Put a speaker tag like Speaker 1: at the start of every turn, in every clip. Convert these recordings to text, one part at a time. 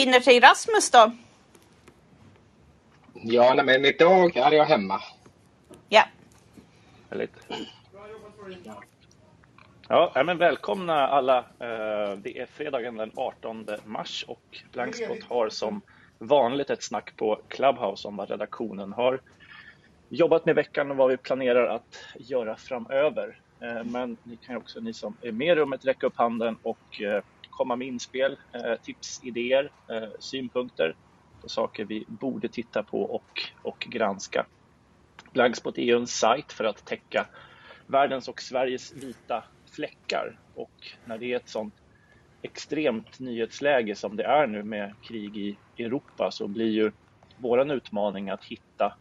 Speaker 1: befinner sig Rasmus då?
Speaker 2: Ja, nej, men idag är jag hemma.
Speaker 1: Ja.
Speaker 3: Härligt. Ja, men välkomna alla. Eh, det är fredagen den 18 mars och Blankspot har som vanligt ett snack på Clubhouse om vad redaktionen har jobbat med veckan och vad vi planerar att göra framöver. Eh, men ni kan också, ni som är med i rummet, räcka upp handen och eh, komma med inspel, eh, tips, idéer, eh, synpunkter på saker vi borde titta på och, och granska. Blankspot är ju en sajt för att täcka världens och Sveriges vita fläckar och när det är ett sånt extremt nyhetsläge som det är nu med krig i Europa så blir ju våran utmaning att hitta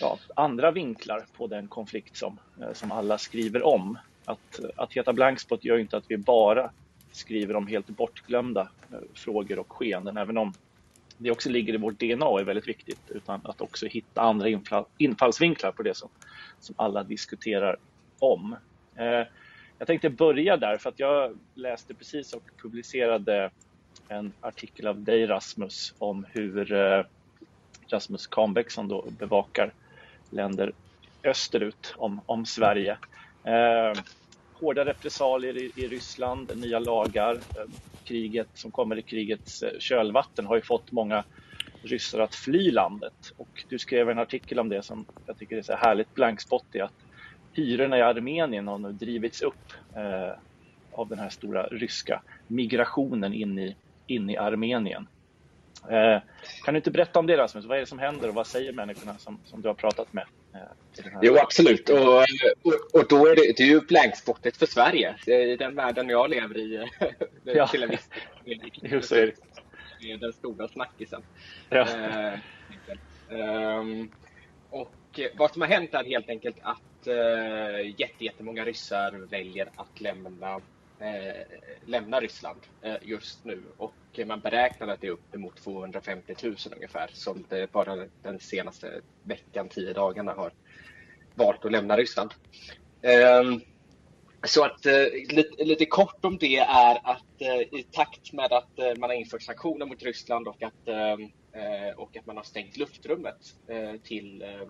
Speaker 3: ja, andra vinklar på den konflikt som, eh, som alla skriver om. Att, att heta Blankspot gör inte att vi bara skriver om helt bortglömda eh, frågor och skeenden, även om det också ligger i vårt DNA och är väldigt viktigt, utan att också hitta andra infallsvinklar på det som, som alla diskuterar om. Eh, jag tänkte börja där för att jag läste precis och publicerade en artikel av dig Rasmus om hur eh, Rasmus Kahnbäck som då bevakar länder österut om, om Sverige. Eh, hårda repressalier i, i, Ryssland, nya lagar, eh, kriget som kommer i krigets eh, kölvatten har ju fått många ryssar att fly landet. Och du skrev en artikel om det som jag tycker är så härligt blankspottig. i att hyrorna i Armenien har nu drivits upp eh, av den här stora ryska migrationen in i, in i Armenien. Eh, kan du inte berätta om det Rasmus? Vad är det som händer och vad säger människorna som, som du har pratat med?
Speaker 2: Jo, absolut. Och, och, och, då är det, det är ju blanksportet för Sverige. I den världen jag lever i. ja. till en viss
Speaker 3: jo, så är det.
Speaker 2: det är den stora snackisen.
Speaker 3: Ja.
Speaker 2: Eh, um, och vad som har hänt är helt enkelt att eh, jättemånga ryssar väljer att lämna, Eh, lämna Ryssland eh, just nu och man beräknar att det är uppemot 250 000 ungefär som det bara den senaste veckan, tio dagarna har valt att lämna Ryssland. Eh, så att eh, lite, lite, kort om det är att eh, i takt med att eh, man har infört sanktioner mot Ryssland och att, ehm, eh, och att man har stängt luftrummet eh, till Eh,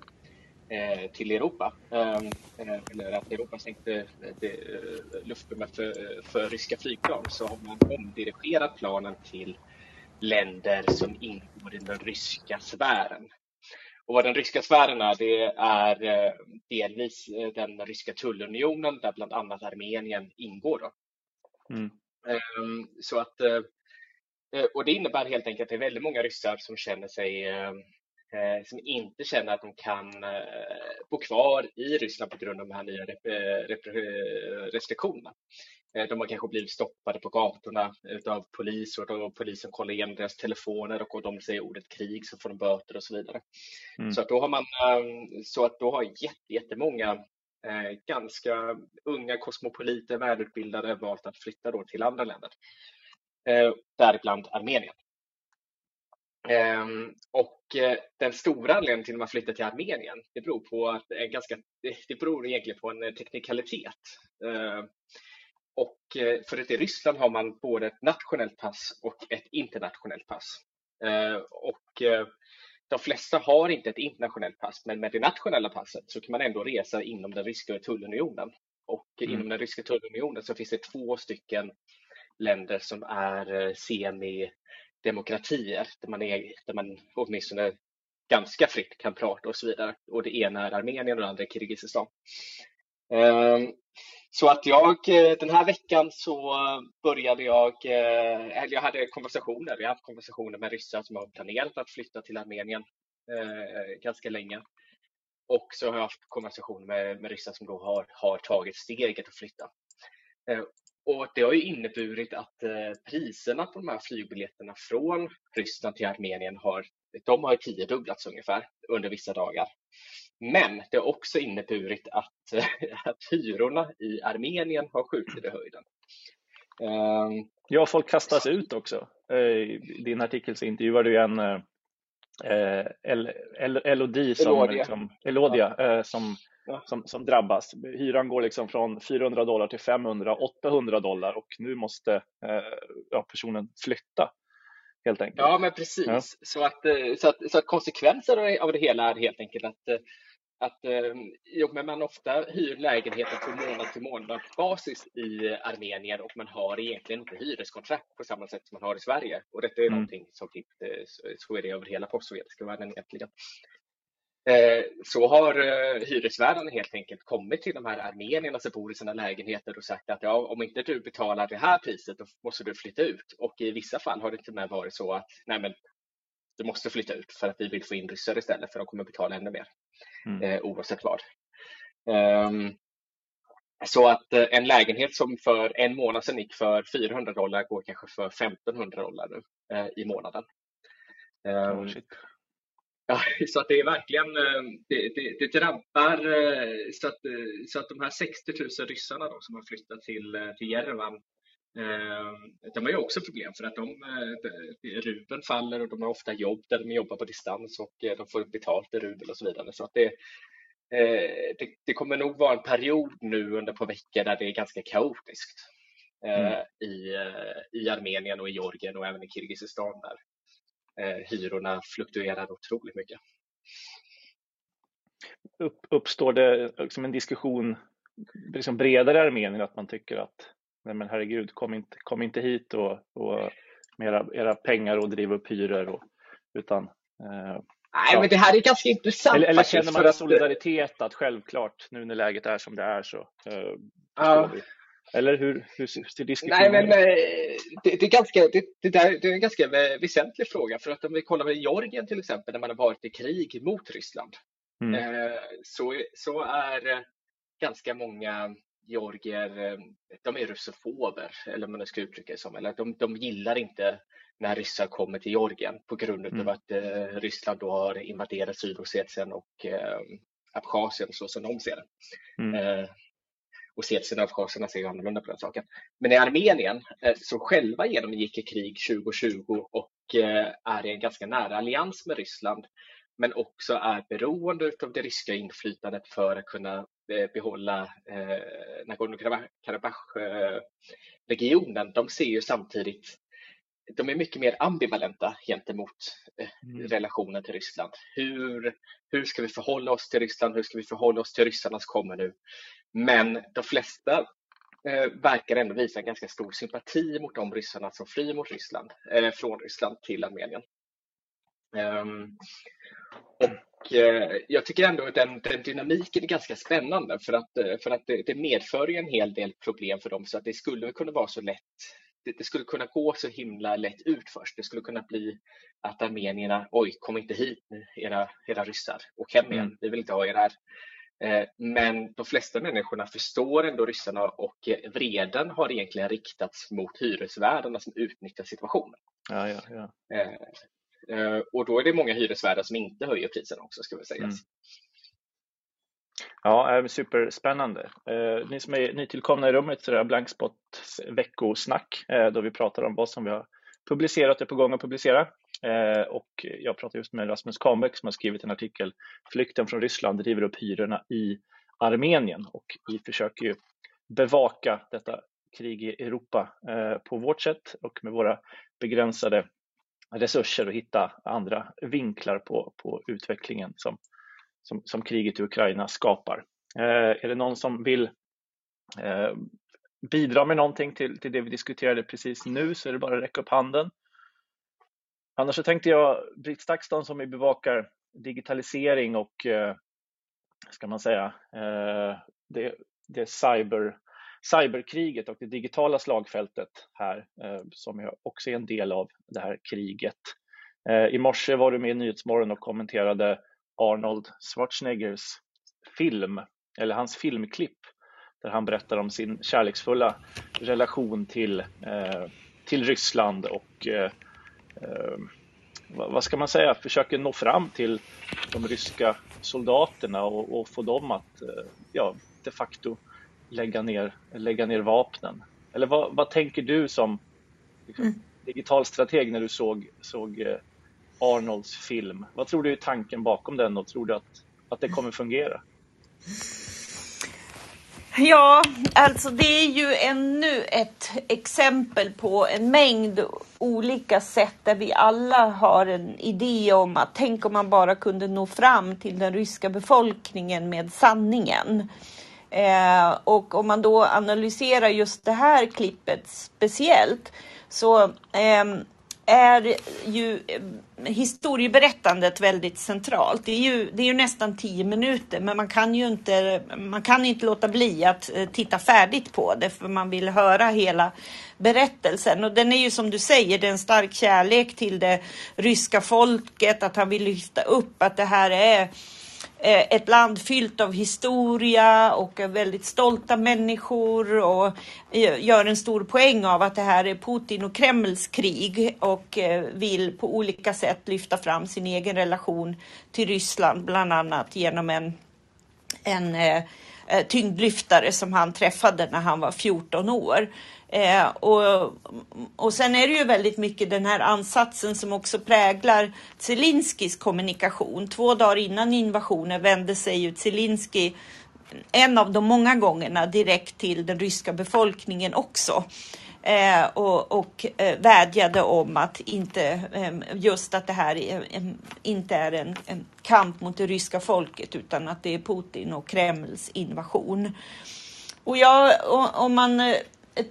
Speaker 2: till Europa. Ehm, eh, eller att Europa stängde eh, luftrummet för, för ryska flygplan så har man omdirigerat planen till länder som ingår i den ryska sfären. Och vad den ryska sfären är, det är delvis den ryska tullunionen där bland annat Armenien ingår. Då. Mm. Ehm, så att, och det innebär helt enkelt att det är väldigt många ryssar som känner sig eh, som inte känner att de kan eh, bo kvar i Ryssland på grund av de här nya rep restriktionerna. Eh, de har kanske blivit stoppade på gatorna av polis och då polisen kollar igenom deras telefoner och om de säger ordet krig så får de böter och så vidare. Mm. Så att då har man så att då har jättemånga eh, ganska unga kosmopoliter, välutbildade valt att flytta då till andra länder. Eh, däribland Armenien. Ehm, och eh, den stora anledningen till att man flyttar till Armenien, det beror på att en ganska, det beror egentligen på en eh, teknikalitet. Ehm, och eh, för att i Ryssland har man både ett nationellt pass och ett internationellt pass. Och de flesta har inte ett internationellt pass, men med det nationella passet så kan man ändå resa inom den ryska tullunionen. Och mm. inom den ryska tullunionen så finns det två stycken länder som är semi demokratier där man, är, där man åtminstone ganska fritt kan prata och så vidare. Och det ena är Armenien och det andra är Kirgizistan. Ehm, så att jag, eh, den här veckan så började jag, eh, eller jag hade konversationer, jag har haft konversationer med ryssar som har planerat att flytta till Armenien eh, ganska länge. Och så har jag haft konversationer med, med ryssar som då har, har tagit steget att flytta. Och det har ju inneburit att eh, priserna på de här flygbiljetterna från Ryssland till Armenien har, de har tiodubblats ungefär under vissa dagar. Men det har också inneburit att, att hyrorna i Armenien har skjutit i höjden.
Speaker 3: Um, ja, folk kastas ut också. I din artikel så intervjuar du en eh, Elodie som, Elodia, liksom, Elodia, ja. eh, som som, som drabbas. Hyran går liksom från 400 dollar till 500, 800 dollar och nu måste eh, ja, personen flytta. helt enkelt.
Speaker 2: Ja, men precis. Ja. Så, att, så, att, så att konsekvenser av det hela är helt enkelt att att eh, jo, men man ofta hyr lägenheter på månad till månad basis i Armenien och man har egentligen inte hyreskontrakt på samma sätt som man har i Sverige. Och detta är mm. någonting som typ, så är det över hela postsovjetiska världen egentligen. Eh, så har eh, hyresvärdarna helt enkelt kommit till de här armenierna som bor i sina lägenheter och sagt att ja, om inte du betalar det här priset då måste du flytta ut. Och i vissa fall har det till och med varit så att nej men, du måste flytta ut för att vi vill få in ryssar istället för de kommer betala ännu mer mm. eh, oavsett vad. Um, så att eh, en lägenhet som för en månad sedan gick för 400 dollar går kanske för 1500 dollar nu eh, i månaden. Um, oh, ja, så att det är verkligen, det, det, det drabbar så att, så att de här 60 000 ryssarna då, som har flyttat till, till Jerevan de har ju också problem för att de, rubeln faller och de har ofta jobb där de jobbar på distans och de får betalt i rubel och så vidare. Så att det, Eh, det, det, kommer nog vara en period nu under på veckor där det är ganska kaotiskt eh, mm. i, eh, i Armenien och i Georgien och även i Kirgizistan där hyrorna fluktuerar otroligt mycket.
Speaker 3: Upp, uppstår det liksom en diskussion liksom bredare i Armenien att man tycker att nej men herregud, kom inte, kom inte hit och, och med era, era pengar och driva upp hyror och, utan eh,
Speaker 2: Nej, ja. men det här är ganska intressant.
Speaker 3: Eller, eller känner man att... solidaritet att självklart nu när läget är som det är så ja. vi. Eller hur, hur ser diskussionen
Speaker 2: Nej, men eh, det, det, är ganska, det, det, där, det är en ganska väsentlig fråga för att om vi kollar på Georgien till exempel när man har varit i krig mot Ryssland mm. Eh, så, så är ganska många georgier, de är russofober eller man ska uttrycka det som, eller de, de gillar inte när ryssar kommer till Georgien på grund av mm. att eh, Ryssland då har invaderat Sydossetien och eh, Abchazien så som de ser det. Mm. Eh, Ossetien och Abchazierna ser ju annorlunda på den saken. Men i Armenien eh, som själva genomgick krig 2020 och eh, är i en ganska nära allians med Ryssland men också är beroende av det ryska inflytandet för att kunna eh, behålla eh, Nagorno-Karabach-regionen. De ser ju samtidigt de är mycket mer ambivalenta gentemot eh, mm. relationen till Ryssland. Hur, hur ska vi förhålla oss till Ryssland? Hur ska vi förhålla oss till ryssarnas kommer nu? Men de flesta eh, verkar ändå visa en ganska stor sympati mot de ryssarna som flyr mot Ryssland, eh, från Ryssland till Armenien. Um, och eh, jag tycker ändå att den, den, dynamiken är ganska spännande för att, eh, för att det, det medför en hel del problem för dem så att det skulle kunna vara så lätt det, det, skulle kunna gå så himla lätt ut först. Det skulle kunna bli att armenierna, oj, kom inte hit era, era ryssar, åk hem igen, mm. vi vill inte ha er här. Eh, men de flesta människorna förstår ändå ryssarna och vreden har egentligen riktats mot hyresvärdarna som utnyttjar situationen.
Speaker 3: Ja, ja, ja.
Speaker 2: Eh, och då är det många hyresvärdar som inte höjer priserna också, ska vi säga. Mm.
Speaker 3: Ja, eh, superspännande. Eh, ni som är nytillkomna i rummet så är det Blankspots veckosnack eh, då vi pratar om vad som vi har publicerat och är på gång att publicera. Eh, och jag pratar just med Rasmus Kahnbäck som har skrivit en artikel Flykten från Ryssland driver upp hyrorna i Armenien och vi försöker ju bevaka detta krig i Europa eh, på vårt sätt och med våra begränsade resurser och hitta andra vinklar på, på utvecklingen som som, som kriget i Ukraina skapar. Eh, är det någon som vill eh, bidra med någonting till, till det vi diskuterade precis nu så är det bara att räcka upp handen. Annars så tänkte jag, Britt Stakston som bevakar digitalisering och, eh, ska man säga, eh, det, det cyber, cyberkriget och det digitala slagfältet här, eh, som som också är en del av det här kriget. Eh, I morse var du med i Nyhetsmorgon och kommenterade Arnold Schwarzeneggers film, eller hans filmklipp, där han berättar om sin kärleksfulla relation till, eh, till Ryssland och vad ska man säga, försöker nå fram till de ryska soldaterna och, och få dem att ja, de facto lägga ner, lägga ner vapnen. Eller vad, vad tänker du som liksom, mm. digital strateg när du såg, såg eh, Arnolds film. Vad tror du är tanken bakom den och tror du att, att det kommer fungera?
Speaker 1: Ja, alltså det är ju ännu ett exempel på en mängd olika sätt där vi alla har en idé om att tänk om man bara kunde nå fram till den ryska befolkningen med sanningen. Eh, och om man då analyserar just det här klippet speciellt så eh, är ju eh, historieberättandet väldigt centralt. Det är, ju, det är ju nästan tio minuter, men man kan ju inte, man kan inte låta bli att eh, titta färdigt på det, för man vill höra hela berättelsen. Och den är ju som du säger, det är en stark kärlek till det ryska folket, att han vill lyfta upp att det här är Eh, ett land fyllt av historia och väldigt stolta människor och eh, gör en stor poäng av att det här är Putin och Kremls krig och eh, vill på olika sätt lyfta fram sin egen relation till Ryssland, bland annat genom en, en tyngdlyftare som han träffade när han var 14 år. Eh, och, och sen är det ju väldigt mycket den här ansatsen som också präglar Zelinskis kommunikation. Två dagar innan invasionen vände sig ju Zelinski en av de många gångerna direkt till den ryska befolkningen också. Eh, och, och eh, vädjade om att inte ehm, just att det här är, inte är en, en, kamp mot det ryska folket utan att det är Putin och Kremls invasion. Och jag, om man eh,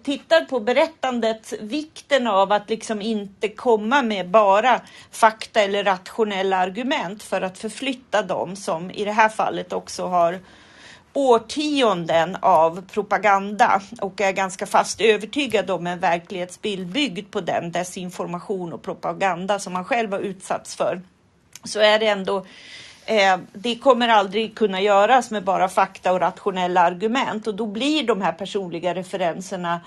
Speaker 1: tittar på berättandet, vikten av att liksom inte komma med bara fakta eller rationella argument för att förflytta dem som i det här fallet också har årtionden av propaganda och är ganska fast övertygad om en verklighetsbild byggd på den desinformation och propaganda som man själv har utsatts för. Så är det ändå Eh, det kommer aldrig kunna göras med bara fakta och rationella argument och då blir de här personliga referenserna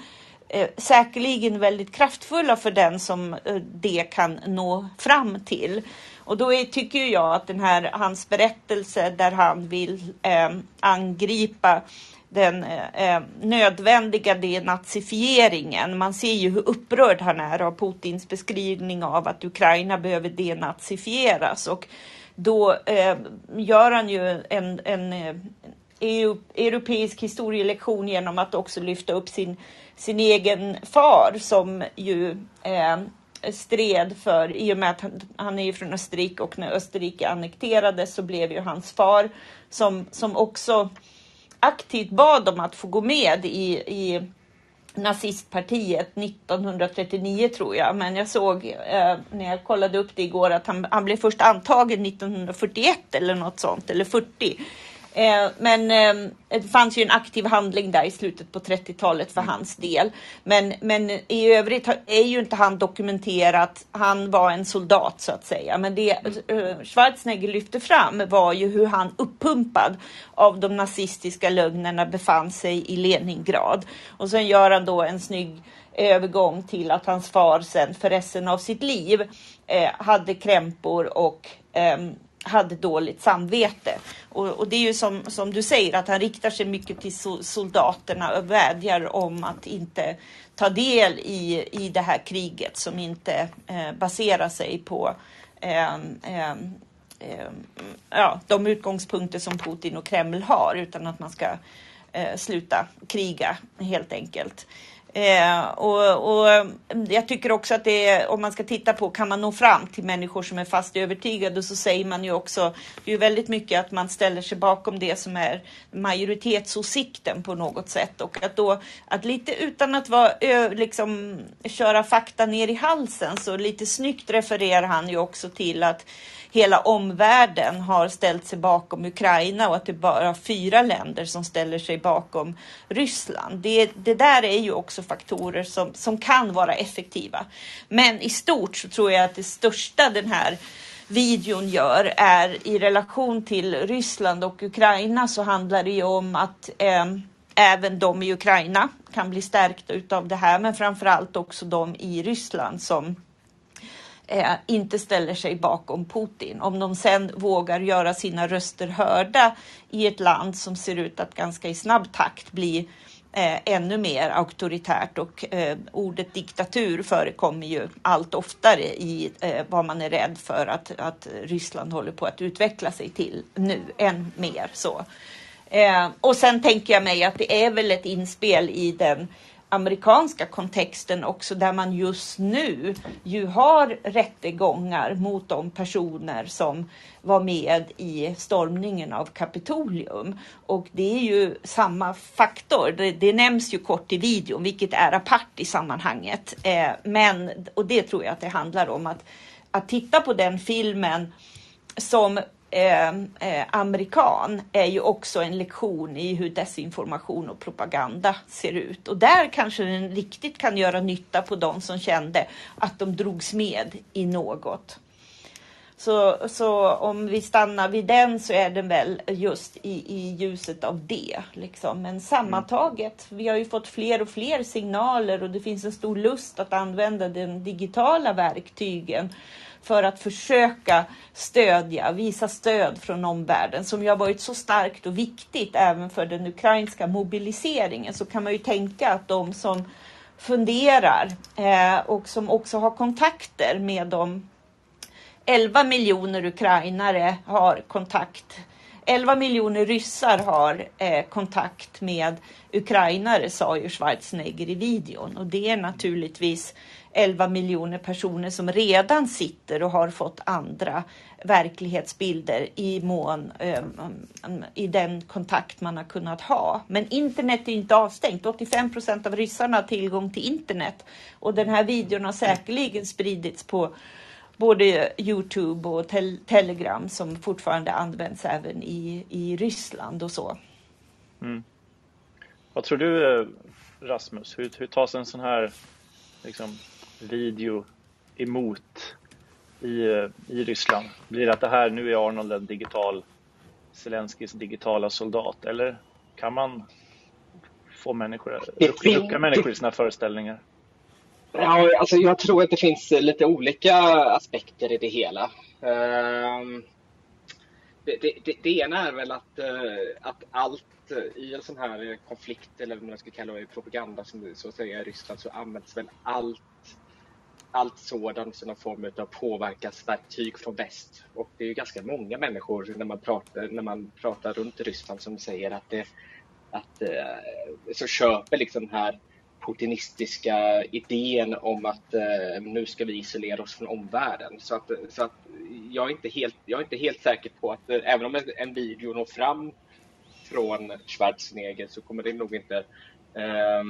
Speaker 1: eh, säkerligen väldigt kraftfulla för den som eh, det kan nå fram till. Och då är, tycker jag att den här, hans berättelse där han vill eh, angripa den eh, eh, nödvändiga denazifieringen. Man ser ju hur upprörd han är av Putins beskrivning av att Ukraina behöver denazifieras och då eh, gör han ju en, en, eh, EU, europeisk historielektion genom att också lyfta upp sin, sin egen far som ju eh, stred för, i och med att han, han är ju från Österrike och när Österrike annekterades så blev ju hans far som, som också aktivt bad om att få gå med i, i nazistpartiet 1939 tror jag, men jag såg eh, när jag kollade upp det igår att han, han blev först antagen 1941 eller något sånt, eller 40. Eh, men eh, det fanns ju en aktiv handling där i slutet på 30-talet för mm. hans del. Men, men i övrigt är ju inte han dokumenterat. Han var en soldat så att säga. Men det eh, Schwarzenegger lyfte fram var ju hur han uppumpad av de nazistiska lögnerna befann sig i Leningrad. Och sen gör han då en snygg övergång till att hans far sen för resten av sitt liv eh, hade krämpor och eh, hade dåligt samvete. Och, och, det är ju som, som du säger att han riktar sig mycket till soldaterna och vädjar om att inte ta del i, i det här kriget som inte eh, baserar sig på eh, eh, ja, de utgångspunkter som Putin och Kreml har utan att man ska eh, sluta kriga helt enkelt. Eh, och, och, jag tycker också att det är, om man ska titta på, kan man nå fram till människor som är fast övertygade så säger man ju också, det är ju väldigt mycket att man ställer sig bakom det som är majoritetsåsikten på något sätt. Och att då, att lite utan att vara, liksom köra fakta ner i halsen så lite snyggt refererar han ju också till att hela omvärlden har ställt sig bakom Ukraina och att det bara är fyra länder som ställer sig bakom Ryssland. Det, det där är ju också faktorer som, som kan vara effektiva. Men i stort så tror jag att det största den här videon gör är i relation till Ryssland och Ukraina så handlar det ju om att eh, även de i Ukraina kan bli stärkta utav det här, men framför allt också de i Ryssland som eh, inte ställer sig bakom Putin. Om de sen vågar göra sina röster hörda i ett land som ser ut att ganska i snabb takt bli eh, ännu mer auktoritärt och eh, ordet diktatur förekommer ju allt oftare i eh, vad man är rädd för att, att Ryssland håller på att utveckla sig till nu, än mer så. Eh, och sen tänker jag mig att det är väl ett inspel i den amerikanska kontexten också där man just nu ju har rättegångar mot de personer som var med i stormningen av Kapitolium. Och det är ju samma faktor. Det, det nämns ju kort i videon, vilket är apart i sammanhanget. Eh, men, och det tror jag att det handlar om att, att titta på den filmen som eh, eh, amerikan är ju också en lektion i hur desinformation och propaganda ser ut. Och där kanske den riktigt kan göra nytta på de som kände att de drogs med i något. Så, så om vi stannar vid den så är den väl just i, i ljuset av det. Liksom. Men sammantaget, vi har ju fått fler och fler signaler och det finns en stor lust att använda den digitala verktygen för att försöka stödja, visa stöd från omvärlden som ju har varit så starkt och viktigt även för den ukrainska mobiliseringen. Så kan man ju tänka att de som funderar eh, och som också har kontakter med de 11 miljoner ukrainare har kontakt 11 miljoner ryssar har eh, kontakt med ukrainare, sa ju Schwarzenegger i videon. Och det är naturligtvis 11 miljoner personer som redan sitter och har fått andra verklighetsbilder i mån um, i den kontakt man har kunnat ha. Men internet är inte avstängt. 85 procent av ryssarna har tillgång till internet och den här videon har säkerligen spridits på både Youtube och tel Telegram som fortfarande används även i, i Ryssland och så.
Speaker 3: Mm. Vad tror du eh, Rasmus, hur, hur tas en sån här liksom, video emot i, i Ryssland? Blir det att det här, nu är Arnold en digital, Zelenskyjs digitala soldat eller kan man få människor, rucka människor i sina föreställningar?
Speaker 2: Ja, alltså jag tror att det finns lite olika aspekter i det hela. Ehm, det, det, det, det ena är väl att, eh, att allt i en sån här konflikt, eller vad man ska kalla det, propaganda som så att säga i Ryssland, så används väl allt allt sådant som någon form av påverkansverktyg från väst. Och det är ju ganska många människor när man pratar, när man pratar runt i Ryssland som säger att det att, eh, så köper liksom den här putinistiska idén om att eh, nu ska vi isolera oss från omvärlden. Så att, så att jag, är inte helt, jag är inte helt säker på att eh, även om en, en video når fram från Schwarzenegger så kommer det nog inte eh,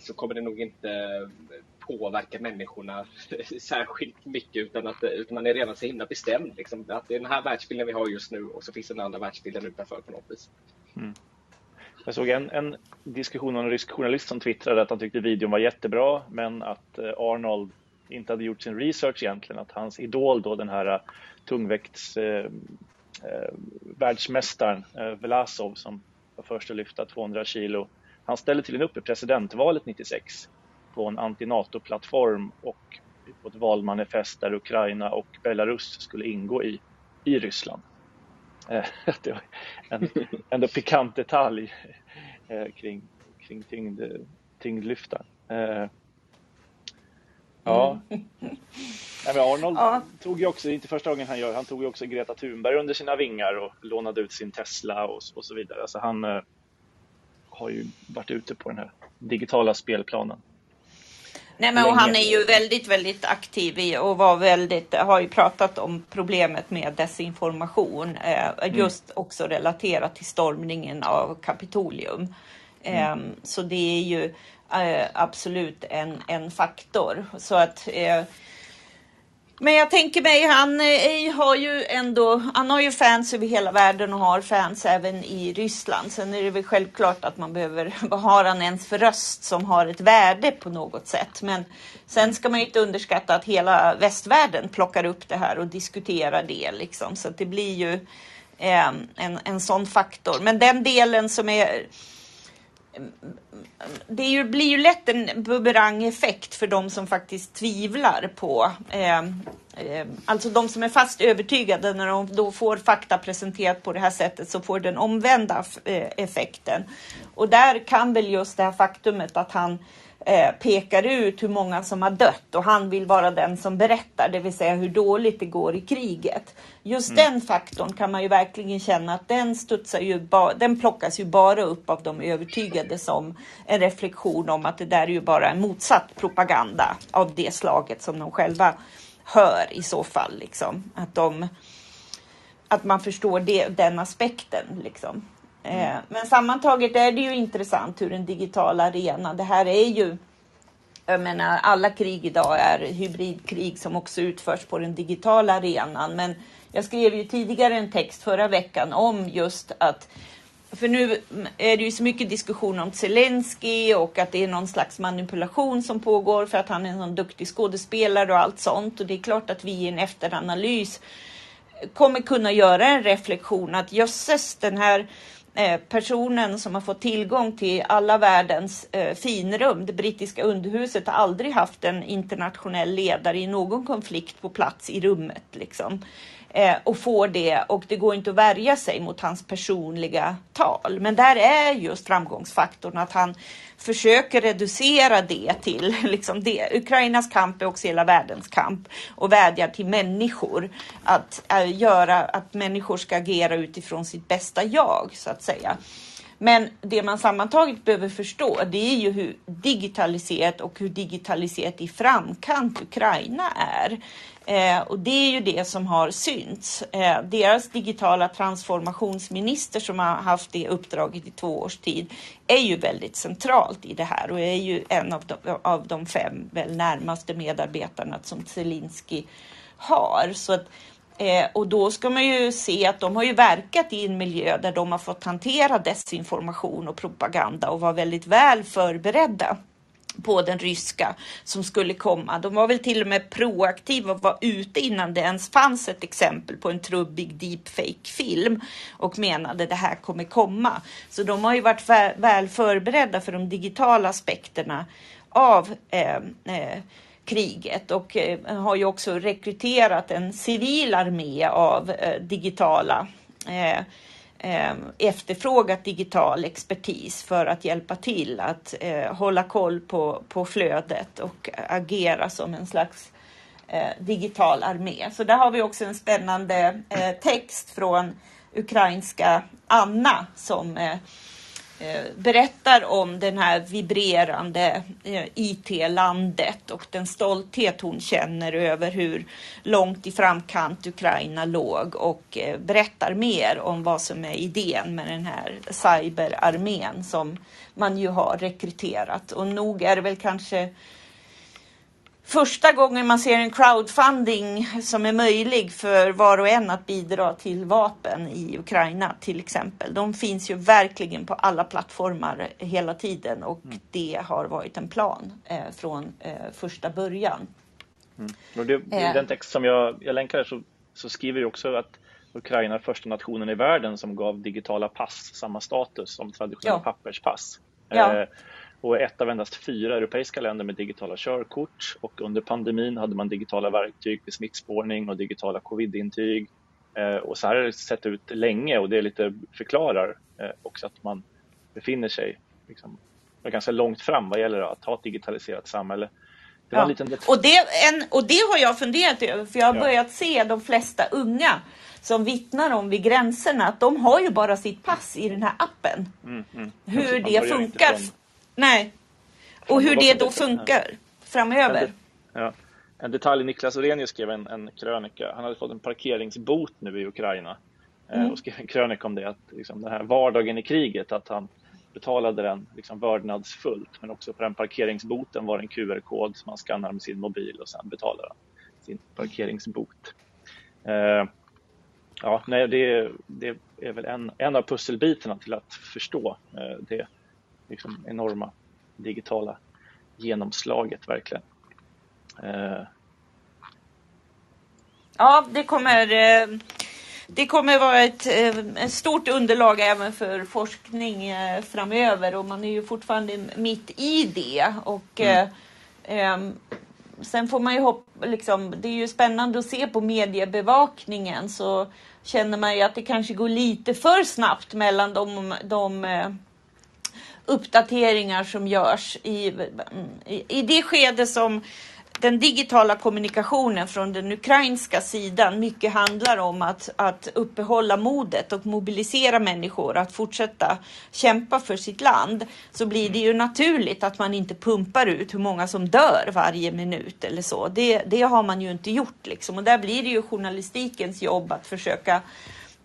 Speaker 2: så kommer det nog inte påverka människorna särskilt mycket utan att utan man är redan så himla bestämd. Liksom, att det är den här världsbilden vi har just nu och så finns den andra världsbilden utanför på något vis. Mm.
Speaker 3: Jag såg en, en diskussion av en rysk journalist som twittrade att han tyckte videon var jättebra men att eh, Arnold inte hade gjort sin research egentligen. Att hans idol då, den här eh, tungväkts eh, eh, världsmästaren eh, Vlasov som var först att lyfta 200 kilo. Han ställde tydligen upp i presidentvalet 96 på en anti-NATO-plattform och på ett valmanifest där Ukraina och Belarus skulle ingå i, i Ryssland. Det var en ändå pikant detalj eh, kring, kring tyngd, tyngdlyftaren. Eh, ja. Mm. men Arnold ja. tog ju också, inte första gången han gör, han tog ju också Greta Thunberg under sina vingar och lånade ut sin Tesla och, och så vidare. Alltså han eh, har ju varit ute på den här digitala spelplanen.
Speaker 1: Nej, men och han är ju väldigt, väldigt aktiv i och var väldigt, har ju pratat om problemet med desinformation. Eh, mm. just också relaterat till stormningen av Kapitolium. Mm. Eh, så det är ju eh, absolut en, en faktor. Så att eh, men jag tänker mig, han eh, har ju ändå, han har ju fans över hela världen och har fans även i Ryssland. Sen är det väl självklart att man behöver, vad har han ens för röst som har ett värde på något sätt. Men sen ska man ju inte underskatta att hela västvärlden plockar upp det här och diskuterar det liksom. Så det blir ju eh, en, en sån faktor. Men den delen som är det ju, blir ju lätt en bumerangeffekt för de som faktiskt tvivlar på, eh, eh, alltså de som är fast övertygade när de då får fakta presenterat på det här sättet så får den omvända eh, effekten. Och där kan väl just det här faktumet att han eh, pekar ut hur många som har dött och han vill vara den som berättar, det vill säga hur dåligt det går i kriget. Just mm. den faktorn kan man ju verkligen känna att den studsar ju, den plockas ju bara upp av de övertygade som en reflektion om att det där är ju bara en motsatt propaganda av det slaget som de själva hör i så fall. Liksom. Att, de, att man förstår det, den aspekten. Liksom. Mm. Men sammantaget är det ju intressant hur en digital arena... det här är ju jag menar, alla krig idag är hybridkrig som också utförs på den digitala arenan. Men jag skrev ju tidigare en text förra veckan om just att för nu är det ju så mycket diskussion om Zelensky och att det är någon slags manipulation som pågår för att han är en sån duktig skådespelare och allt sånt. Och det är klart att vi i en efteranalys kommer kunna göra en reflektion att jösses, den här Eh, personen som har fått tillgång till alla världens eh, finrum. Det brittiska underhuset har aldrig haft en internationell ledare i någon konflikt på plats i rummet. Liksom eh, och får det och det går inte att värja sig mot hans personliga tal. Men där är just framgångsfaktorn att han försöker reducera det till liksom det. Ukrainas kamp är också hela världens kamp och vädjar till människor att äh, göra att människor ska agera utifrån sitt bästa jag så att säga. Men det man sammantaget behöver förstå, det är ju hur digitaliserat och hur digitaliserat i framkant Ukraina är. Eh, och det är ju det som har synts. Eh, deras digitala transformationsminister som har haft det uppdraget i två års tid är ju väldigt centralt i det här och är ju en av de, av de fem väl närmaste medarbetarna som Zelensky har. Så att, eh, och då ska man ju se att de har ju verkat i en miljö där de har fått hantera desinformation och propaganda och var väldigt väl förberedda på den ryska som skulle komma. De var väl till och med proaktiva och var ute innan det ens fanns ett exempel på en trubbig deepfake-film och menade det här kommer komma. Så de har ju varit väl förberedda för de digitala aspekterna av eh, eh, kriget och eh, har ju också rekryterat en civil armé av eh, digitala eh, efterfrågat digital expertis för att hjälpa till att hålla koll på, på flödet och agera som en slags digital armé. Så där har vi också en spännande text från ukrainska Anna som Eh, Eh, berättar om den här vibrerande eh, IT-landet och den stolthet hon känner över hur långt i framkant Ukraina låg och eh, berättar mer om vad som är idén med den här cyberarmén som man ju har rekryterat. Och nog är det väl kanske första gången man ser en crowdfunding som är möjlig för var och en att bidra till vapen i Ukraina till exempel. De finns ju verkligen på alla plattformar hela tiden och mm. det har varit en plan eh, från eh, första början.
Speaker 3: Mm. Och det, I eh. den text som jag, jag länkar så, så skriver jag också att Ukraina är första nationen i världen som gav digitala pass samma status som traditionella ja. papperspass. Ja. Eh, och ett av endast fyra europeiska länder med digitala körkort och under pandemin hade man digitala verktyg för smittspårning och digitala covidintyg. Eh, och så här har det sett ut länge och det lite förklarar eh, också att man befinner sig liksom, ganska långt fram vad gäller att ha ett digitaliserat samhälle.
Speaker 1: Det ja. och, det, en, och det har jag funderat över för jag har ja. börjat se de flesta unga som vittnar om vid gränserna att de har ju bara sitt pass i den här appen. Mm, mm. Hur det funkar. Nej. Och hur det då funkar framöver.
Speaker 3: Ja. En detalj, Niklas Orenius skrev en, en krönika. Han hade fått en parkeringsbot nu i Ukraina eh, mm. och skrev en krönika om det, att liksom, den här vardagen i kriget, att han betalade den liksom vördnadsfullt. Men också på den parkeringsboten var en QR-kod som man skannar med sin mobil och sen betalar han sin parkeringsbot. Eh, ja, nej, det, det, är väl en, en av pusselbitarna till att förstå eh, det liksom enorma digitala genomslaget verkligen. Eh.
Speaker 1: Ja, det kommer, eh, det kommer vara ett, eh, ett stort underlag även för forskning framöver och man är ju fortfarande mitt i det. Och, mm. sen får man ju hoppa, liksom, det är ju spännande att se på mediebevakningen så känner man ju att det kanske går lite för snabbt mellan de, de uppdateringar som görs mm, i, i, det skede som den digitala kommunikationen från den ukrainska sidan mycket handlar om att, att uppehålla modet och mobilisera människor att fortsätta kämpa för sitt land så blir det ju naturligt att man inte pumpar ut hur många som dör varje minut eller så. Det, det har man ju inte gjort liksom och där blir det ju journalistikens jobb att försöka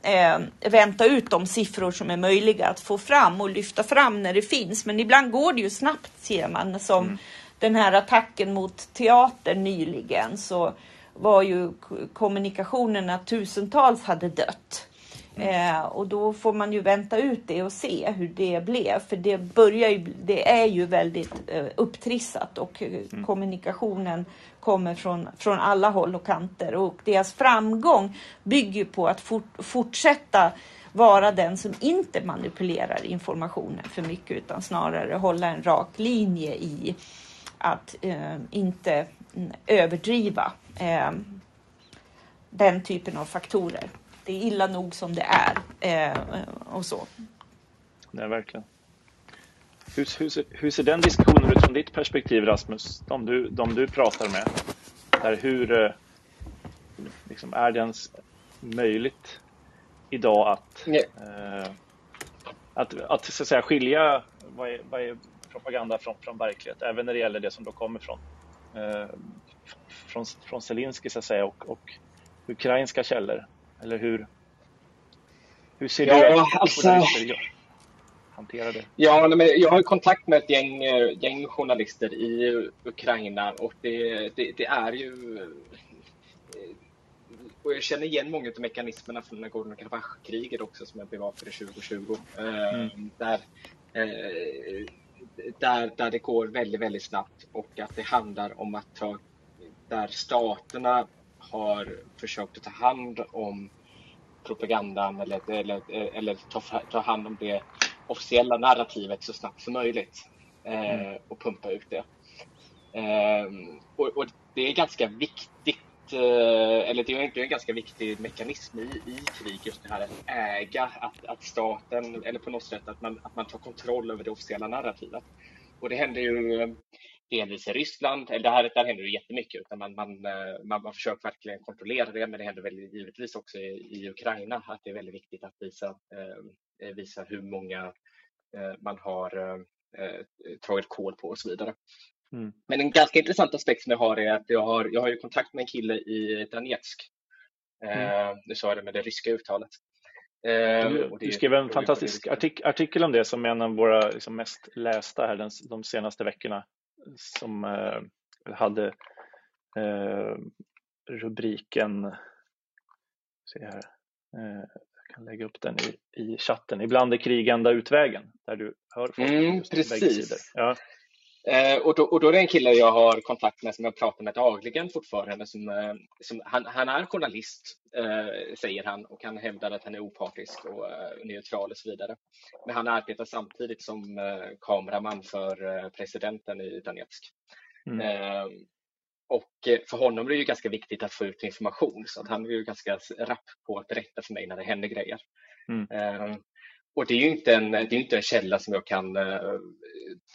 Speaker 1: eh, vänta ut de siffror som är möjliga att få fram och lyfta fram när det finns. Men ibland går det ju snabbt ser man som mm den här attacken mot teatern nyligen så var ju kommunikationen att tusentals hade dött. Mm. Eh, och då får man ju vänta ut det och se hur det blev. För det, börjar ju, det är ju väldigt eh, upptrissat och eh, mm. kommunikationen kommer från, från alla håll och kanter. Och deras framgång bygger på att fort, fortsätta vara den som inte manipulerar informationen för mycket utan snarare hålla en rak linje i att eh, inte överdriva eh, den typen av faktorer. Det är illa nog som det är eh, och så.
Speaker 3: Nej, verkligen. Hur, hur, ser, hur ser den diskussionen ut från ditt perspektiv Rasmus? De du, de du pratar med. Där hur eh, liksom, är det ens möjligt idag att, eh, att, att, så att säga, skilja vad är, vad är propaganda från, från verklighet, även när det gäller det som då kommer från, eh, från, från Zelensky så att säga och, och ukrainska källor. Eller hur, hur ser ja, du på alltså, det? Hantera det?
Speaker 2: Ja, men jag har kontakt med ett gäng, eh, gäng journalister i Ukraina och det, det, det är ju eh, och jag känner igen många av mekanismerna från Nagorno-Karabach-kriget också som jag bevakade 2020. Mm. Där eh, där, där det går väldigt, väldigt snabbt och att det handlar om att ta, där staterna har försökt att ta hand om propagandan eller, eller, eller ta, ta hand om det officiella narrativet så snabbt som möjligt eh, mm. och pumpa ut det. Eh, och, och, det är ganska viktigt Eh, eller det är en ganska viktig mekanism i, i krig, just det här att äga, att, att staten, eller på något sätt att man, att man tar kontroll över det officiella narrativet. Och det händer ju eh, delvis i Ryssland, eller där, där händer det jättemycket, utan man, man, eh, man, man försöker verkligen kontrollera det, men det händer väl givetvis också i, i Ukraina att det är väldigt viktigt att visa, eh, visa hur många eh, man har eh, tagit kol på och så vidare. Mm. Men en ganska intressant aspekt som jag har är att jag har, jag har ju kontakt med en kille i Donetsk. Mm. Eh, nu sa jag det med det ryska uttalet.
Speaker 3: Eh, du, du skrev en fantastisk artik artikel om det som är en av våra liksom, mest lästa här den, de senaste veckorna som eh, hade eh, rubriken se här, eh, jag kan lägga upp den i, i chatten. Ibland är krig enda utvägen, där du hör folk
Speaker 2: mm, precis. sidor. Ja. Eh, och, då, och då är det en kille jag har kontakt med som jag pratar med dagligen fortfarande. Som, eh, som han, han, är journalist, eh, säger han, och han hävdar att han är opartisk och eh, neutral och så vidare. Men han arbetar samtidigt som eh, kameraman för presidenten i Donetsk. Mm. och för honom är det ju ganska viktigt att få ut information, så att han är ju ganska rapp på att berätta för mig när det händer grejer. Mm. Och det är ju inte en, det är inte en källa som jag kan eh,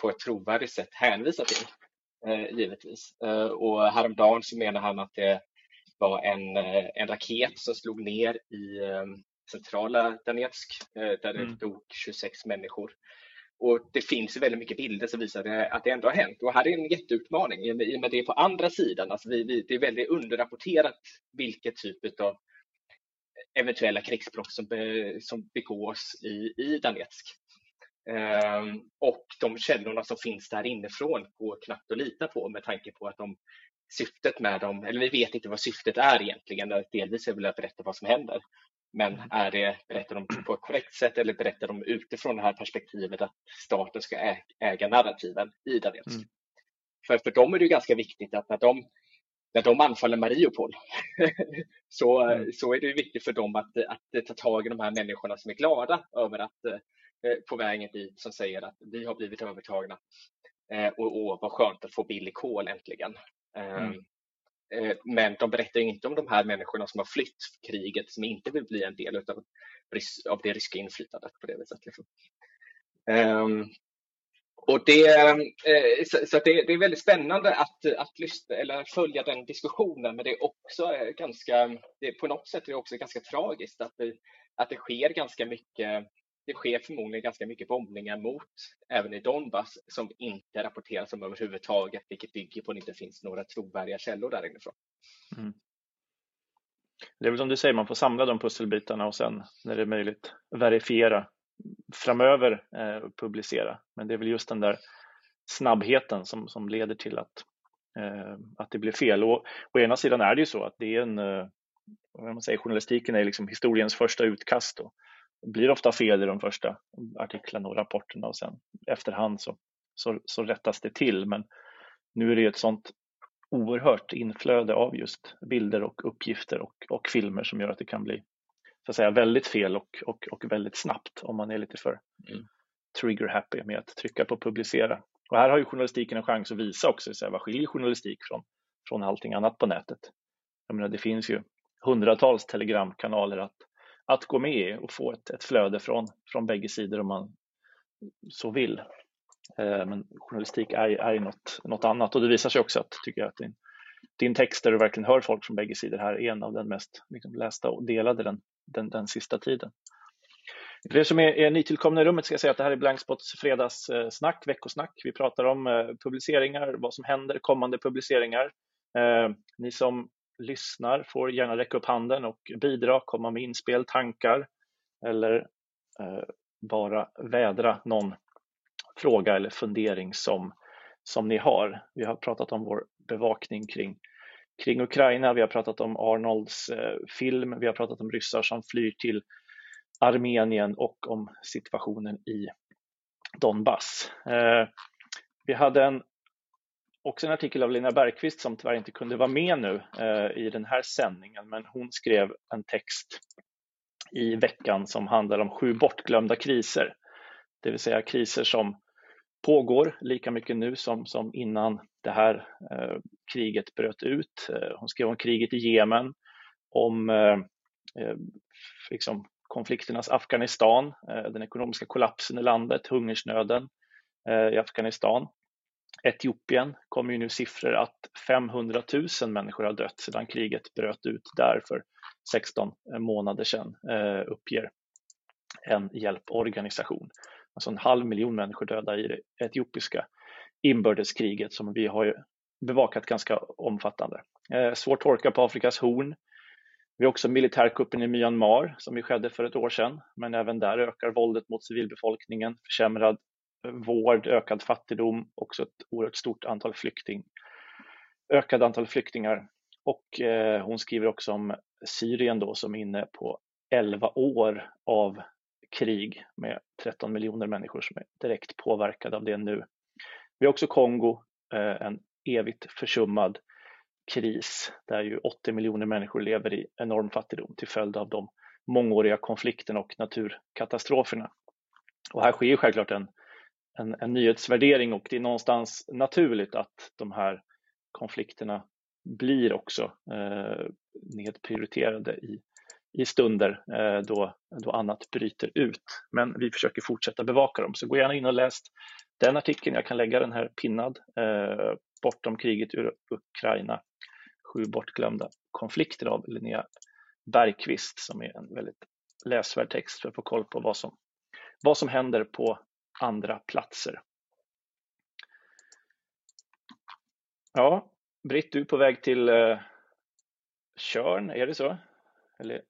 Speaker 2: på ett trovärdigt sätt hänvisa till, eh, givetvis. Eh, och häromdagen så menar han att det var en, en raket som slog ner i centrala Donetsk där det mm. dog 26 människor. Och det finns väldigt mycket bilder som visar att det ändå har hänt. Och här är en jätteutmaning i och med det är på andra sidan. Alltså vi, vi, det är väldigt underrapporterat vilket typ av eventuella krigsbrott som, som begås i, i Donetsk. Ehm, och de källorna som finns där inifrån går knappt att lita på med tanke på att de, syftet med dem, eller vi vet inte vad syftet är egentligen, delvis är väl att berätta vad som händer. Men mm. är det, berättar de på ett korrekt sätt eller berättar de utifrån det här perspektivet att staten ska äga narrativen i Donetsk? Mm. För, för dem är det ganska viktigt att när de när de anfaller Mariupol så, mm. så är det viktigt för dem att, att ta tag i de här människorna som är glada över att eh, på vägen dit som säger att vi har blivit övertagna eh, och, och vad skönt att få billig kol äntligen. Mm. Eh, men de berättar inte om de här människorna som har flytt kriget som inte vill bli en del av, av det ryska inflytandet på det viset. Liksom. Och det, eh, så det, det, är väldigt spännande att, att lyssna, eller följa den diskussionen, men det är också eh, ganska, det, på något sätt är det också ganska tragiskt att det, att det sker ganska mycket det sker förmodligen ganska mycket bombningar mot, även i Donbass, som inte rapporteras om överhuvudtaget, vilket bygger på att det inte finns några trovärdiga källor där inifrån. Mm.
Speaker 3: Det är väl som du säger, man får samla de pusselbitarna och sen när det är möjligt verifiera framöver eh, publicera. Men det är väl just den där snabbheten som, som leder till att, eh, att det blir fel. Och å ena sidan är det ju så att det är en, eh, man säger, journalistiken är liksom historiens första utkast och det blir ofta fel i de första artiklarna och rapporterna och sen efterhand så, så, så rättas det till. Men nu är det ett sånt oerhört inflöde av just bilder och uppgifter och, och filmer som gör att det kan bli så att säga, väldigt fel och, och, och väldigt snabbt om man är lite för mm. trigger happy med att trycka på publicera. Och här har ju journalistiken en chans att visa också så här, vad skiljer journalistik från, från allting annat på nätet. Jag menar, det finns ju hundratals telegramkanaler att, att gå med i och få ett, ett flöde från, från bägge sidor om man så vill. Eh, men journalistik är, är något, något annat och det visar sig också att, tycker jag, att din, din text där du verkligen hör folk från bägge sidor här är en av den mest liksom, lästa och delade den, den, den sista tiden. För er som är, är nytillkomna i rummet ska jag säga att det här är Blankspots fredagssnack, eh, veckosnack. Vi pratar om eh, publiceringar, vad som händer, kommande publiceringar. Eh, ni som lyssnar får gärna räcka upp handen och bidra, komma med inspel, tankar eller eh, bara vädra någon fråga eller fundering som, som ni har. Vi har pratat om vår bevakning kring, kring Ukraina, vi har pratat om Arnolds eh, film, vi har pratat om ryssar som flyr till Armenien och om situationen i Donbass. Eh, vi hade en, också en artikel av Lena Bergqvist som tyvärr inte kunde vara med nu eh, i den här sändningen, men hon skrev en text i veckan som handlar om sju bortglömda kriser, det vill säga kriser som pågår lika mycket nu som, som innan det här eh, kriget bröt ut. Eh, hon skrev om kriget i Jemen, om eh, eh liksom konflikternas Afghanistan, eh, den ekonomiska kollapsen i landet, hungersnöden eh, i Afghanistan. Etiopien kommer ju nu siffror att 500 000 människor har dött sedan kriget bröt ut där för 16 eh, månader sedan, eh, uppger en hjälporganisation alltså en halv miljon människor döda i det etiopiska inbördeskriget som vi har bevakat ganska omfattande. Eh, svår torka på Afrikas horn. Vi har också militärkuppen i Myanmar som ju skedde för ett år sedan, men även där ökar våldet mot civilbefolkningen, försämrad eh, vård, ökad fattigdom, också ett oerhört stort antal flykting, ökad antal flyktingar. Och eh, hon skriver också om Syrien då som är inne på 11 år av krig med 13 miljoner människor som är direkt påverkade av det nu. Vi har också Kongo, eh, en evigt försummad kris där ju 80 miljoner människor lever i enorm fattigdom till följd av de mångåriga konflikterna och naturkatastroferna. Och här sker självklart en, en, en nyhetsvärdering och det är någonstans naturligt att de här konflikterna blir också eh, nedprioriterade i i stunder eh, då, då annat bryter ut. Men vi försöker fortsätta bevaka dem. Så gå gärna in och läs den artikeln. Jag kan lägga den här pinnad. Eh, Bortom kriget ur Ukraina. Sju bortglömda konflikter av Linnea Bergqvist som är en väldigt läsvärd text för att få koll på vad som, vad som händer på andra platser. Ja, Britt, du är på väg till eh, Körn, är det så? Eller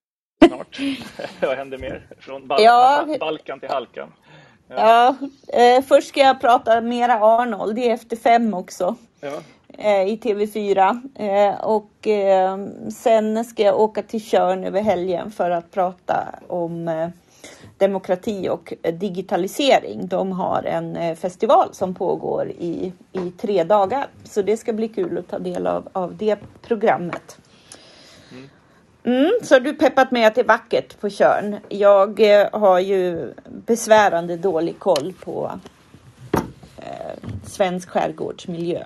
Speaker 3: snart. Vad händer mer? Från Bal ja. Balkan till Halkan.
Speaker 1: Ja, ja eh, först ska jag prata mera Arnold. Det är efter fem också. Ja. Eh, I TV4. Eh, och eh, sen ska jag åka till Körn över helgen för att prata om eh, demokrati och digitalisering. De har en eh, festival som pågår i, i tre dagar. Så det ska bli kul att ta del av, av det programmet. Mm, så du peppat mig att det är vackert på Körn. Jag eh, har ju besvärande dålig koll på eh, svensk skärgårdsmiljö.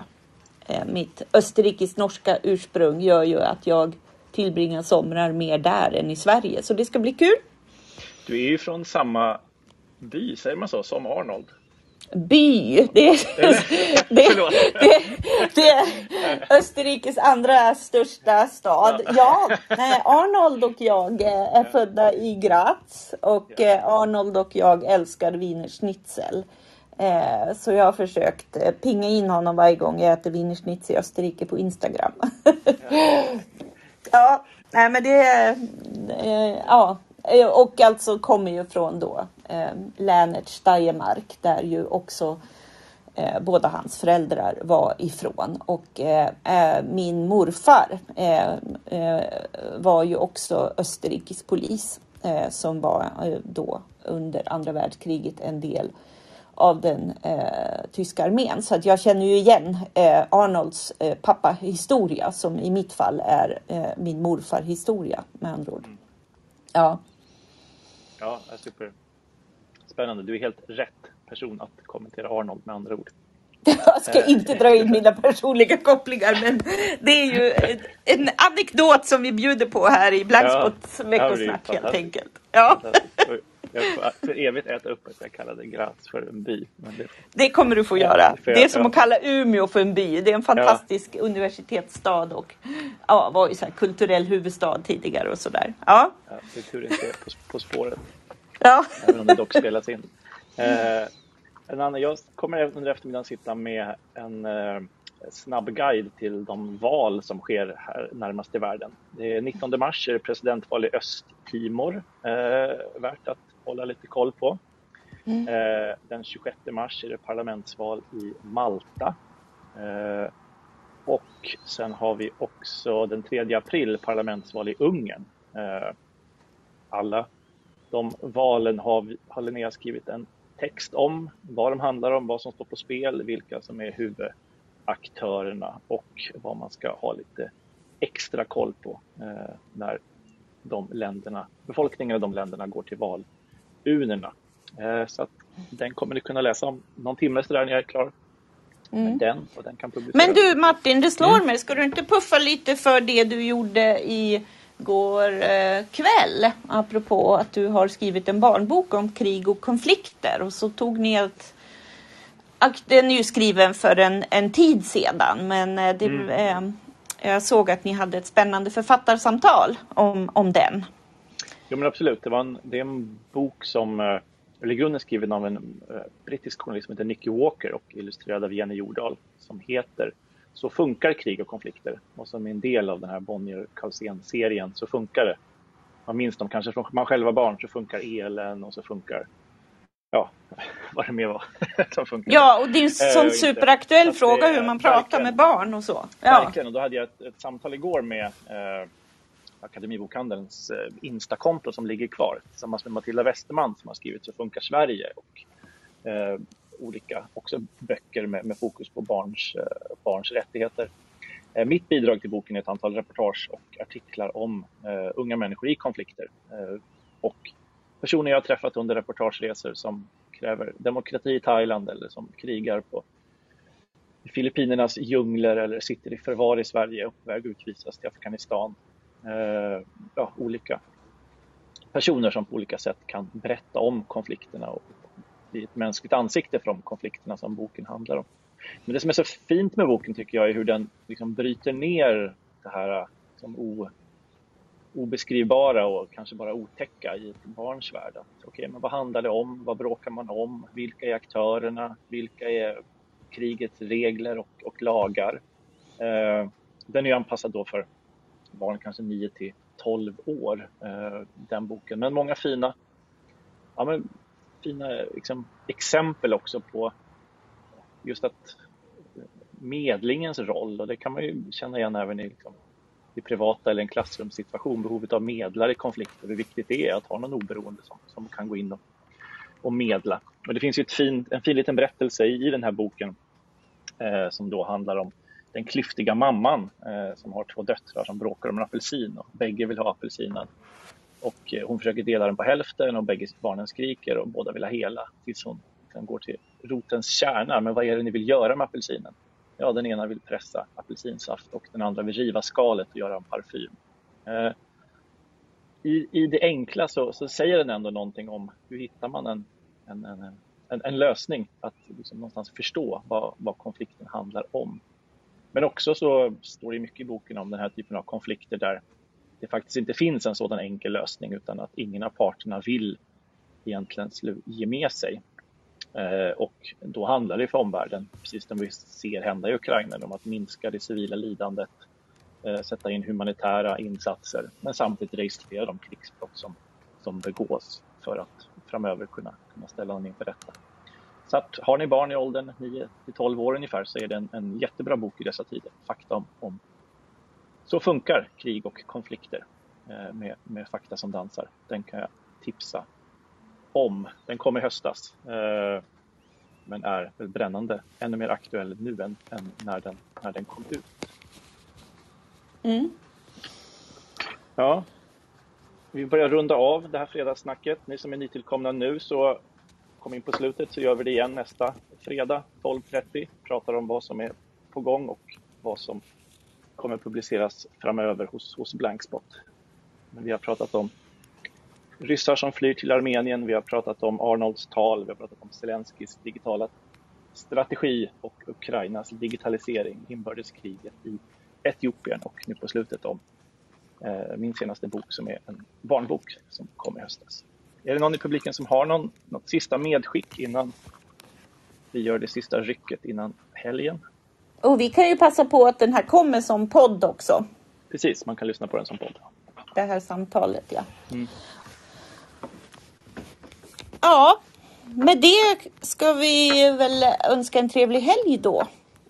Speaker 1: Eh, mitt österrikisk-norska ursprung gör ju att jag tillbringar somrar mer där än i Sverige, så det ska bli kul.
Speaker 3: Du är ju från samma by, säger man så, som Arnold?
Speaker 1: By. Det är, det, det, det är Österrikes andra största stad. Ja, Arnold och jag är födda i Graz och eh, Arnold och jag älskar Wiener Schnitzel. Eh, så jag har försökt eh, pinga in honom varje gång jag äter Wiener Schnitzel i Österrike på Instagram. ja, nej men det är... Ja, och alltså kommer ju från då eh, länet Steiermark där ju också eh, båda hans föräldrar var ifrån. Och eh, eh min morfar eh, eh, var ju också österrikisk polis som var då under andra världskriget en del av den tyska armén. Så att jag känner ju igen Arnolds pappahistoria som i mitt fall är min morfar historia med andra ord. Ja.
Speaker 3: Ja, super. Spännande. Du är helt rätt person att kommentera Arnold med andra ord.
Speaker 1: Jag ska eh. inte dra in mina personliga kopplingar men det är ju en anekdot som vi bjuder på här i Blankspots ja, veckosnack helt enkelt. Ja.
Speaker 3: Jag får för evigt äta upp att jag kallade Graz för en by.
Speaker 1: Det... det... kommer du få göra. Det är som att kalla Umeå för en by. Det är en fantastisk ja. universitetsstad och ja, var ju så kulturell huvudstad tidigare och sådär. Ja.
Speaker 3: Ja, det är tur inte på, på spåret. Ja. Även om det dock spelas in. Eh, en annan, jag kommer under eftermiddagen sitta med en eh, snabb guide till de val som sker här närmast i världen. Det är 19 mars är det presidentval i Östtimor, eh, värt att hålla lite koll på. Mm. Eh, den 26 mars är det parlamentsval i Malta. Eh, och sen har vi också den 3 april parlamentsval i Ungern. Eh, alla de valen har, har Linnea skrivit en text om, vad de handlar om, vad som står på spel, vilka som är huvudaktörerna och vad man ska ha lite extra koll på eh, när de länderna, befolkningen i de länderna går till valurnorna. Eh, så den kommer ni kunna läsa om någon timme sådär när jag är klar. Mm. Den, och den kan
Speaker 1: publiceras. Men du Martin, det slår mm. mig, ska du inte puffa lite för det du gjorde i går eh, kväll apropå att du har skrivit en barnbok om krig och konflikter och så tog ni ett den är ju skriven för en, en tid sedan men eh, det, mm. eh, jag såg att ni hade ett spännande författarsamtal om, om den.
Speaker 3: Jo men absolut, det, var en, det är en bok som, eh, eller grunden skriven av en eh, brittisk journalist som heter Nicky Walker och illustrerad av Jenny Jordahl som heter så funkar krig och konflikter. Och som en del av den här bonnier serien så funkar det. Man minns dem kanske från man själva barn så funkar elen och så funkar ja, vad det mer var.
Speaker 1: ja, och det är en sån äh, superaktuell fråga hur man pratar med barn och så.
Speaker 3: Ja. Verkligen, och då hade jag ett, ett samtal igår med eh, Akademibokhandelns eh, Instakonto som ligger kvar tillsammans med Matilda Westerman som har skrivit Så funkar Sverige och eh, olika också böcker med, med fokus på barns, eh, barns rättigheter. Eh, mitt bidrag till boken är ett antal reportage och artiklar om eh, unga människor i konflikter eh, och personer jag har träffat under reportageresor som kräver demokrati i Thailand eller som krigar på Filippinernas djungler eller sitter i förvar i Sverige och på väg utvisas till Afghanistan. Eh, ja, olika personer som på olika sätt kan berätta om konflikterna och bli ett mänskligt ansikte för de konflikterna som boken handlar om. Men det som är så fint med boken tycker jag är hur den liksom bryter ner det här liksom o, obeskrivbara och kanske bara otäcka i ett barns värld. Okej, okay, men vad handlar det om? Vad bråkar man om? Vilka är aktörerna? Vilka är krigets regler och, och lagar? Eh, den är anpassad då för barn kanske 9 till 12 år, eh, den boken. Men många fina ja, men fina liksom, exempel också på just att medlingens roll och det kan man ju känna igen även i, liksom, i privata eller en klassrumssituation, behovet av medlare i konflikter, hur viktigt det är att ha någon oberoende som, som kan gå in och, och medla. Och det finns ju ett fin, en fin liten berättelse i, i den här boken eh, som då handlar om den klyftiga mamman eh, som har två döttrar som bråkar om en apelsin och bägge vill ha apelsinen. Och eh, hon försöker dela den på hälften och bägge barnen skriker och båda vill ha hela tills hon sen går till rotens kärna. Men vad är det ni vill göra med apelsinen? Ja, den ena vill pressa apelsinsaft och den andra vill riva skalet och göra en parfym. Eh, i, I det enkla så, så säger den ändå någonting om hur hittar man en, en, en, en, en lösning, att liksom någonstans förstå vad, vad konflikten handlar om. Men också så står det mycket i boken om den här typen av konflikter där det faktiskt inte finns en sådan enkel lösning utan att ingen av parterna vill egentligen ge med sig. Eh, och då handlar det för omvärlden, precis som vi ser hända i Ukraina, om att minska det civila lidandet, eh, sätta in humanitära insatser, men samtidigt registrera de krigsbrott som, som begås för att framöver kunna, kunna ställa dem inför rätta. Så att, har ni barn i åldern 9 12 år ungefär så är det en, en jättebra bok i dessa tider. Fakta om, om så funkar krig och konflikter eh, med, med fakta som dansar. Den kan jag tipsa om. Den kom i höstas eh, men är brännande ännu mer aktuell nu än, än när, den, när den kom ut.
Speaker 1: Mm.
Speaker 3: Ja, vi börjar runda av det här fredagssnacket. Ni som är nytillkomna nu så kom in på slutet så gör vi det igen nästa fredag 12.30. Pratar om vad som är på gång och vad som kommer publiceras framöver hos, hos Blankspot. Vi har pratat om ryssar som flyr till Armenien, vi har pratat om Arnolds tal, vi har pratat om Zelenskyjs digitala strategi och Ukrainas digitalisering, inbördeskriget i Etiopien och nu på slutet om eh, min senaste bok som är en barnbok som kom i höstas. Är det någon i publiken som har någon, något sista medskick innan vi gör det sista rycket innan helgen?
Speaker 1: Och vi kan ju passa på att den här kommer som podd också.
Speaker 3: Precis, man kan lyssna på den som podd.
Speaker 1: Det här samtalet, ja. Mm. Ja, med det ska vi väl önska en trevlig helg då.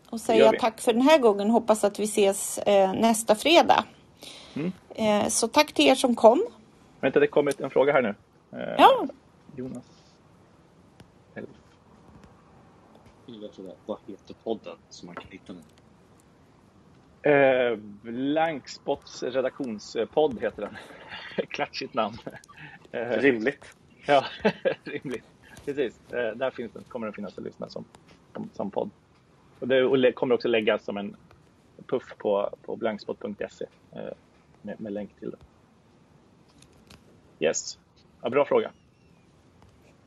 Speaker 1: Och säga tack för den här gången. Hoppas att vi ses eh, nästa fredag. Mm. Eh, så tack till er som kom.
Speaker 3: Vänta, det kommit en fråga här nu.
Speaker 1: Eh, ja.
Speaker 3: Jonas.
Speaker 4: Vad heter podden så man kan hitta den?
Speaker 3: Eh, Blankspots redaktionspodd heter den. Klatschigt namn.
Speaker 4: Eh, rimligt.
Speaker 3: Ja, rimligt. Precis. Eh, där finns den, kommer den finnas att lyssna som, som, som podd. Och det kommer också läggas som en puff på, på blankspot.se eh, med, med, länk till det. Yes. Ja, bra fråga.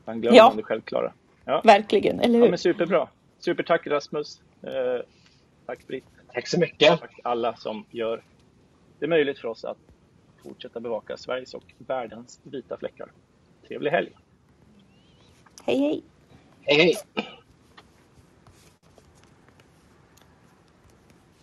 Speaker 3: Man glömmer ja. det självklara.
Speaker 1: Ja. Verkligen, eller hur?
Speaker 3: Ja, men superbra. Supertack Rasmus. Eh, tack Britt.
Speaker 2: Tack så mycket.
Speaker 3: Tack alla som gör det möjligt för oss att fortsätta bevaka Sveriges och världens vita fläckar. Trevlig helg!
Speaker 1: Hej hej!
Speaker 2: Hej hej!